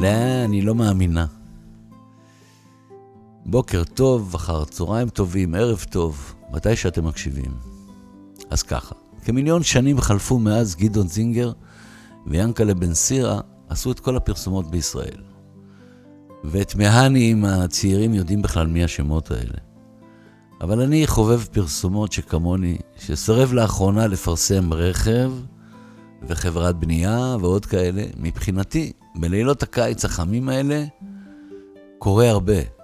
לא, אני לא מאמינה. בוקר טוב, אחר צהריים טובים, ערב טוב, מתי שאתם מקשיבים. אז ככה, כמיליון שנים חלפו מאז גדעון זינגר ויאנקלה בן סירה עשו את כל הפרסומות בישראל. ואת מהנים הצעירים יודעים בכלל מי השמות האלה. אבל אני חובב פרסומות שכמוני, שסרב לאחרונה לפרסם רכב וחברת בנייה ועוד כאלה, מבחינתי, בלילות הקיץ החמים האלה, קורה הרבה.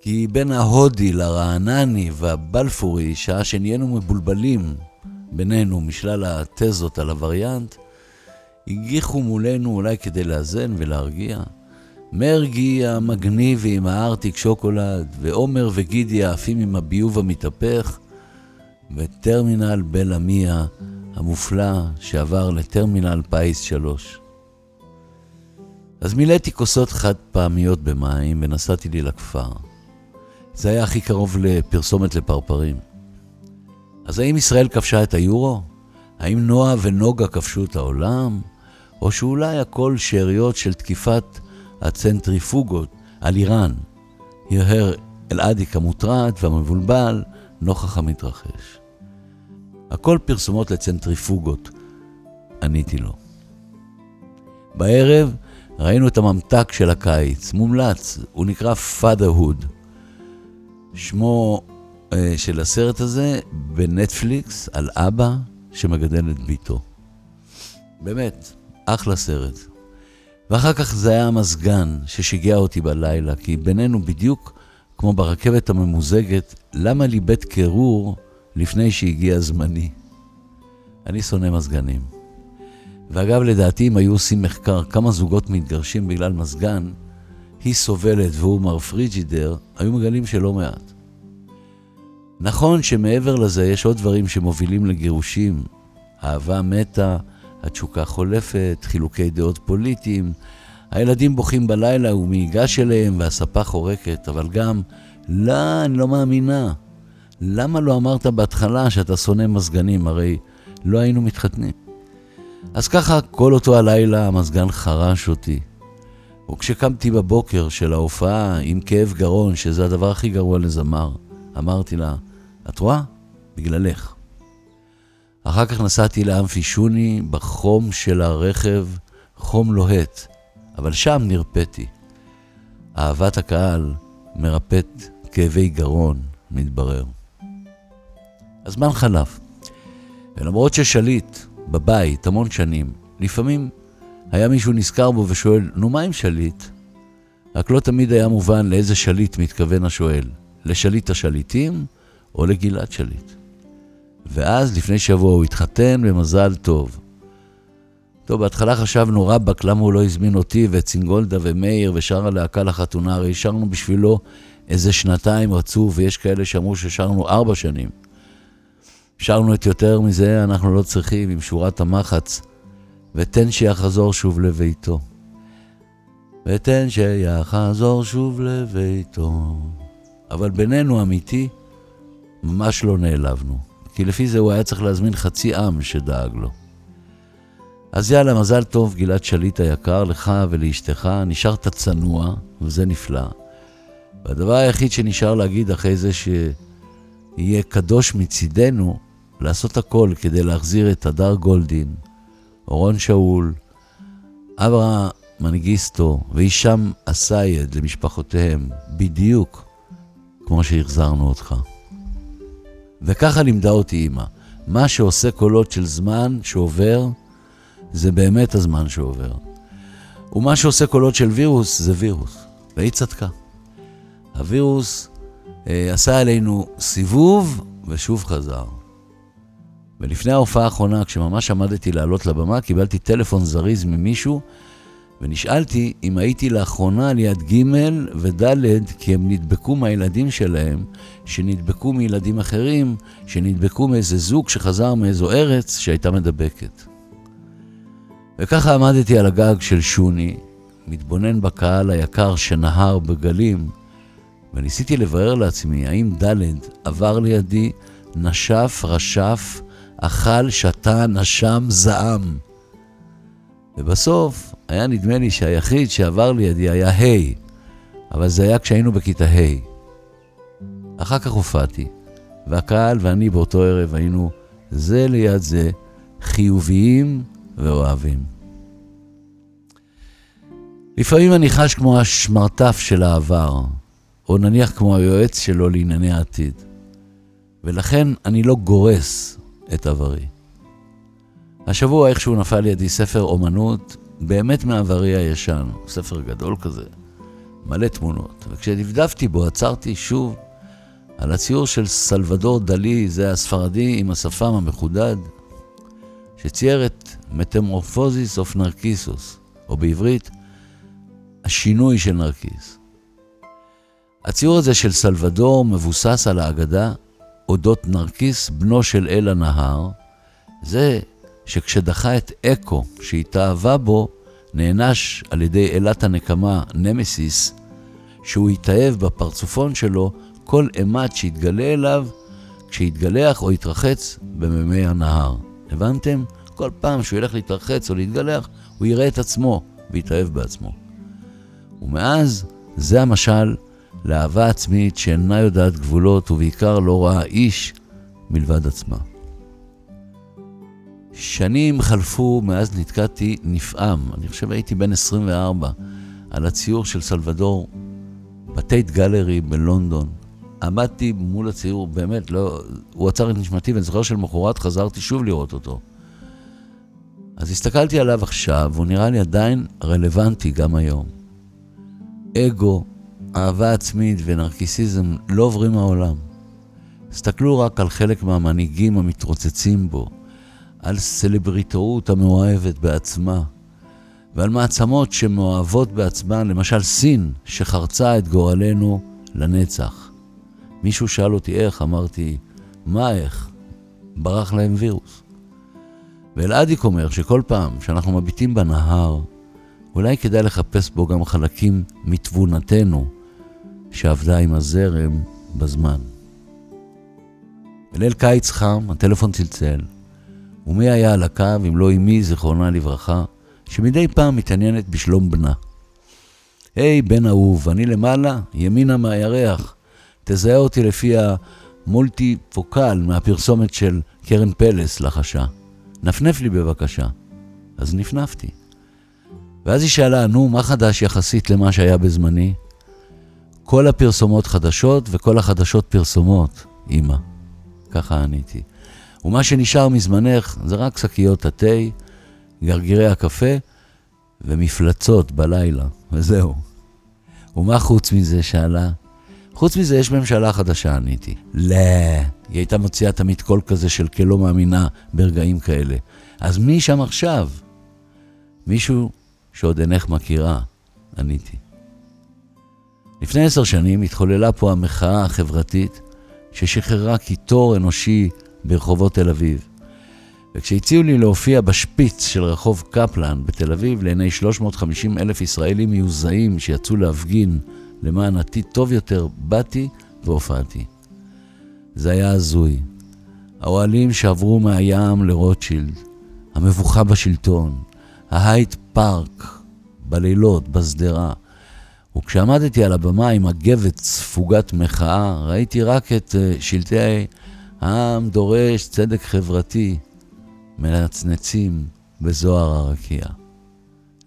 כי בין ההודי לרענני והבלפורי, שעה שנהיינו מבולבלים בינינו משלל התזות על הווריאנט, הגיחו מולנו אולי כדי לאזן ולהרגיע. מרגי המגניבי עם הארטיק שוקולד, ועומר וגידי העפים עם הביוב המתהפך, וטרמינל בלעמיה המופלא שעבר לטרמינל פייס 3. אז מילאתי כוסות חד פעמיות במים ונסעתי לי לכפר. זה היה הכי קרוב לפרסומת לפרפרים. אז האם ישראל כבשה את היורו? האם נועה ונוגה כבשו את העולם? או שאולי הכל שאריות של תקיפת הצנטריפוגות על איראן? הרהר אלעדיק המוטרד והמבולבל נוכח המתרחש. הכל פרסומות לצנטריפוגות, עניתי לו. בערב ראינו את הממתק של הקיץ, מומלץ, הוא נקרא Fatherhood. שמו אה, של הסרט הזה בנטפליקס על אבא שמגדל את ביתו. באמת, אחלה סרט. ואחר כך זה היה המזגן ששיגע אותי בלילה, כי בינינו בדיוק כמו ברכבת הממוזגת, למה לי בית קירור לפני שהגיע זמני? אני שונא מזגנים. ואגב, לדעתי, אם היו עושים מחקר כמה זוגות מתגרשים בגלל מזגן, היא סובלת והוא מר פריג'ידר, היו מגלים שלא מעט. נכון שמעבר לזה יש עוד דברים שמובילים לגירושים. אהבה מתה, התשוקה חולפת, חילוקי דעות פוליטיים, הילדים בוכים בלילה הוא ייגש אליהם והספה חורקת, אבל גם, לא, אני לא מאמינה. למה לא אמרת בהתחלה שאתה שונא מזגנים? הרי לא היינו מתחתנים. אז ככה כל אותו הלילה המזגן חרש אותי. וכשקמתי בבוקר של ההופעה עם כאב גרון, שזה הדבר הכי גרוע לזמר, אמרתי לה, את רואה? בגללך. אחר כך נסעתי לאמפי שוני בחום של הרכב, חום לוהט, אבל שם נרפאתי. אהבת הקהל מרפאת כאבי גרון, מתברר. הזמן חלף, ולמרות ששליט בבית המון שנים, לפעמים היה מישהו נזכר בו ושואל, נו מה עם שליט? רק לא תמיד היה מובן לאיזה שליט מתכוון השואל, לשליט השליטים או לגלעד שליט. ואז לפני שבוע הוא התחתן במזל טוב. טוב, בהתחלה חשבנו, רבאק, למה הוא לא הזמין אותי ואת סינגולדה ומאיר ושאר הלהקה לחתונה? הרי שרנו בשבילו איזה שנתיים רצוף, ויש כאלה שאמרו ששרנו ארבע שנים. שרנו את יותר מזה, אנחנו לא צריכים, עם שורת המחץ. ותן שיחזור שוב לביתו. ותן שיחזור שוב לביתו. אבל בינינו, אמיתי, ממש לא נעלבנו. כי לפי זה הוא היה צריך להזמין חצי עם שדאג לו. אז יאללה, מזל טוב, גלעד שליט היקר, לך ולאשתך, נשארת צנוע, וזה נפלא. והדבר היחיד שנשאר להגיד אחרי זה שיהיה קדוש מצידנו, לעשות הכל כדי להחזיר את הדר גולדין, אורון שאול, אברה מנגיסטו והישאם אסייד למשפחותיהם, בדיוק כמו שהחזרנו אותך. וככה לימדה אותי אימא. מה שעושה קולות של זמן שעובר, זה באמת הזמן שעובר. ומה שעושה קולות של וירוס, זה וירוס. והיא צדקה. הווירוס אה, עשה עלינו סיבוב ושוב חזר. ולפני ההופעה האחרונה, כשממש עמדתי לעלות לבמה, קיבלתי טלפון זריז ממישהו, ונשאלתי אם הייתי לאחרונה ליד ג' וד', כי הם נדבקו מהילדים שלהם, שנדבקו מילדים אחרים, שנדבקו מאיזה זוג שחזר מאיזו ארץ שהייתה מדבקת. וככה עמדתי על הגג של שוני, מתבונן בקהל היקר שנהר בגלים, וניסיתי לבאר לעצמי האם ד' עבר לידי, נשף, רשף, אכל, שתה, נשם, זעם. ובסוף היה נדמה לי שהיחיד שעבר לידי היה ה', אבל זה היה כשהיינו בכיתה ה'. אחר כך הופעתי, והקהל ואני באותו ערב היינו זה ליד זה חיוביים ואוהבים. לפעמים אני חש כמו השמרטף של העבר, או נניח כמו היועץ שלו לענייני העתיד, ולכן אני לא גורס את עברי. השבוע איכשהו נפל לידי ספר אומנות באמת מעברי הישן, ספר גדול כזה, מלא תמונות, וכשדפדפתי בו עצרתי שוב על הציור של סלבדור דלי, זה הספרדי עם השפם המחודד, שצייר את מטמורפוזיס אוף נרקיסוס, או בעברית, השינוי של נרקיס. הציור הזה של סלבדור מבוסס על האגדה אודות נרקיס, בנו של אל הנהר, זה שכשדחה את אקו שהתאהבה בו, נענש על ידי אלת הנקמה נמסיס, שהוא התאהב בפרצופון שלו כל אימת שיתגלה אליו כשיתגלח או יתרחץ במימי הנהר. הבנתם? כל פעם שהוא ילך להתרחץ או להתגלח, הוא יראה את עצמו ויתאהב בעצמו. ומאז, זה המשל לאהבה עצמית שאינה יודעת גבולות ובעיקר לא רואה איש מלבד עצמה. שנים חלפו מאז נתקעתי נפעם, אני חושב הייתי בן 24, על הציור של סלבדור בטייט גלרי בלונדון. עמדתי מול הציור, באמת, לא, הוא עצר את נשמתי, ואני זוכר שלמחרת חזרתי שוב לראות אותו. אז הסתכלתי עליו עכשיו, והוא נראה לי עדיין רלוונטי גם היום. אגו, אהבה עצמית ונרקיסיזם לא עוברים מהעולם. הסתכלו רק על חלק מהמנהיגים המתרוצצים בו, על סלבריטאות המאוהבת בעצמה, ועל מעצמות שמאוהבות בעצמן, למשל סין, שחרצה את גורלנו לנצח. מישהו שאל אותי איך, אמרתי, מה איך? ברח להם וירוס. ואלעדיק אומר שכל פעם שאנחנו מביטים בנהר, אולי כדאי לחפש בו גם חלקים מתבונתנו שעבדה עם הזרם בזמן. בליל קיץ חם, הטלפון צלצל, ומי היה על הקו אם לא אמי, זיכרונה לברכה, שמדי פעם מתעניינת בשלום בנה. היי, hey, בן אהוב, אני למעלה, ימינה מהירח. תזהה אותי לפי המולטי פוקל מהפרסומת של קרן פלס לחשה. נפנף לי בבקשה. אז נפנפתי. ואז היא שאלה, נו, מה חדש יחסית למה שהיה בזמני? כל הפרסומות חדשות וכל החדשות פרסומות, אמא. ככה עניתי. ומה שנשאר מזמנך זה רק שקיות התה, גרגירי הקפה ומפלצות בלילה, וזהו. ומה חוץ מזה? שאלה. חוץ מזה, יש ממשלה חדשה, עניתי. לא, היא הייתה מוציאה תמיד קול כזה של כלא מאמינה ברגעים כאלה. אז מי שם עכשיו? מישהו שעוד אינך מכירה, עניתי. לפני עשר שנים התחוללה פה המחאה החברתית ששחררה קיטור אנושי ברחובות תל אביב. וכשהציעו לי להופיע בשפיץ של רחוב קפלן בתל אביב לעיני 350 אלף ישראלים מיוזעים שיצאו להפגין למען עתיד טוב יותר, באתי והופעתי. זה היה הזוי. האוהלים שעברו מהים לרוטשילד, המבוכה בשלטון, ההייט פארק, בלילות, בשדרה. וכשעמדתי על הבמה עם מגבת ספוגת מחאה, ראיתי רק את uh, שלטי העם דורש צדק חברתי, מנצנצים בזוהר הרקיע.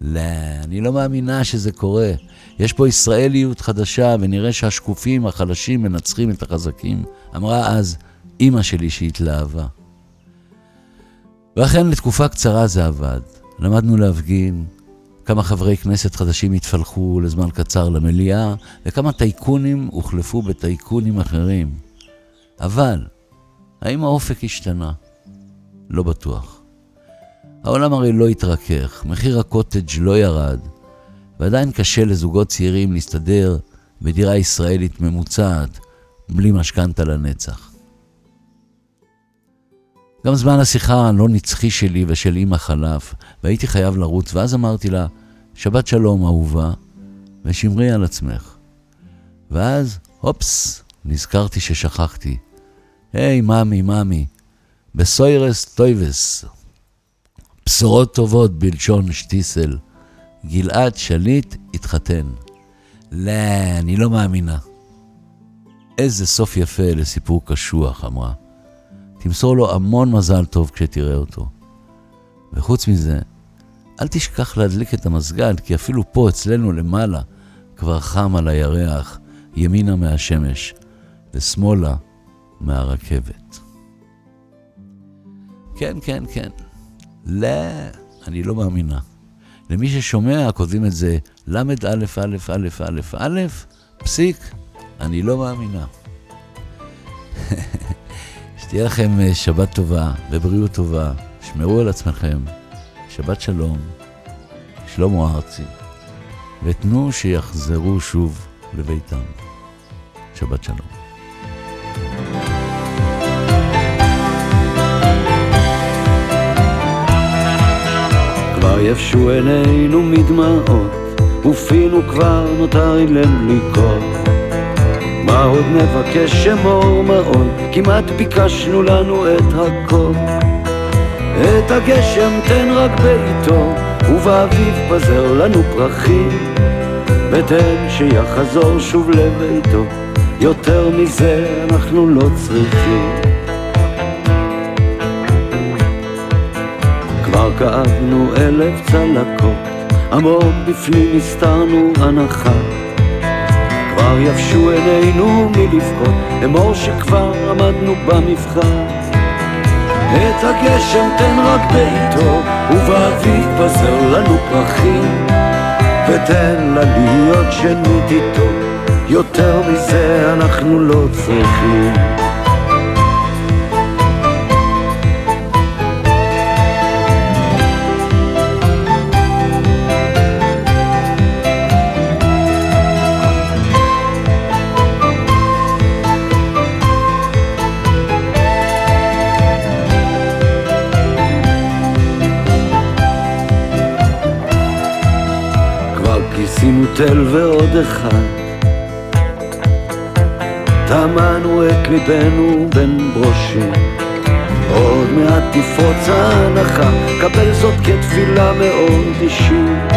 לא, אני לא מאמינה שזה קורה. יש פה ישראליות חדשה, ונראה שהשקופים, החלשים, מנצחים את החזקים. אמרה אז אימא שלי שהתלהבה. ואכן לתקופה קצרה זה עבד. למדנו להפגין, כמה חברי כנסת חדשים התפלחו לזמן קצר למליאה, וכמה טייקונים הוחלפו בטייקונים אחרים. אבל, האם האופק השתנה? לא בטוח. העולם הרי לא התרכך, מחיר הקוטג' לא ירד, ועדיין קשה לזוגות צעירים להסתדר בדירה ישראלית ממוצעת בלי משכנתה לנצח. גם זמן השיחה הלא נצחי שלי ושל אמא חלף, והייתי חייב לרוץ, ואז אמרתי לה, שבת שלום אהובה, ושמרי על עצמך. ואז, הופס, נזכרתי ששכחתי. היי, ממי, ממי, בסוירס טויבס. בשורות טובות בלשון שטיסל. גלעד שליט התחתן. לא, אני לא מאמינה. איזה סוף יפה לסיפור קשוח, אמרה. תמסור לו המון מזל טוב כשתראה אותו. וחוץ מזה, אל תשכח להדליק את המסגד, כי אפילו פה אצלנו למעלה כבר חם על הירח, ימינה מהשמש ושמאלה מהרכבת. כן, כן, כן. לא, אני לא מאמינה. למי ששומע, כותבים את זה ל"א, א', א', א', א', פסיק, אני לא מאמינה. שתהיה לכם אה, שבת טובה ובריאות טובה, שמרו על עצמכם, שבת שלום, שלמה ארצי, ותנו שיחזרו שוב לביתם. שבת שלום. כבר יבשו עינינו מדמעות, ופינו כבר נותר אילם לקרות. מה עוד נבקש שמור מאוד, כמעט ביקשנו לנו את הכל. את הגשם תן רק בעיתו, ובאביב פזר לנו פרחים. ותן שיחזור שוב לביתו, יותר מזה אנחנו לא צריכים. כבר כאבנו אלף צלקות, עמוק בפנים הסתרנו הנחה. כבר יבשו עינינו מלבכות, אמור שכבר עמדנו במבחן. את הגשם תן רק בעיתו, ובאביב פזר לנו פרחים. ותן לה להיות שנית איתו, יותר מזה אנחנו לא צריכים. תל ועוד אחד. טמנו את ליבנו בין ברושים. עוד מעט תפרוץ ההנחה, קבל זאת כתפילה מאוד אישית.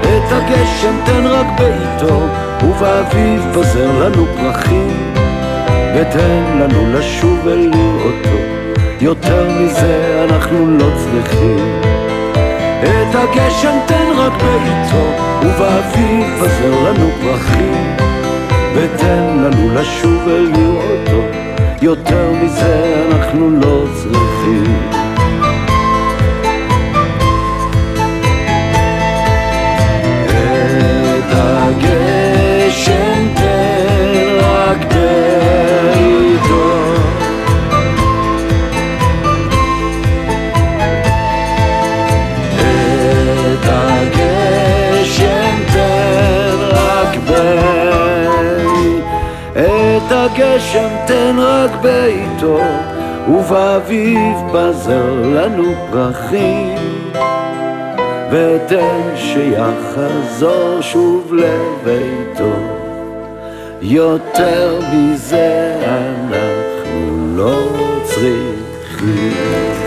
את הגשם תן רק בעיתו, ובאביב פזר לנו פרחים. ותן לנו לשוב ולראותו, יותר מזה אנחנו לא צריכים את הגשם תן רק בעיתו, ובאביב פזר לנו פרחים, ותן לנו לשוב ולראותו, יותר מזה אנחנו לא צריכים. ביתו, ובאביב בזר לנו פרחים. ותן שיחזור שוב לביתו, יותר מזה אנחנו לא צריכים.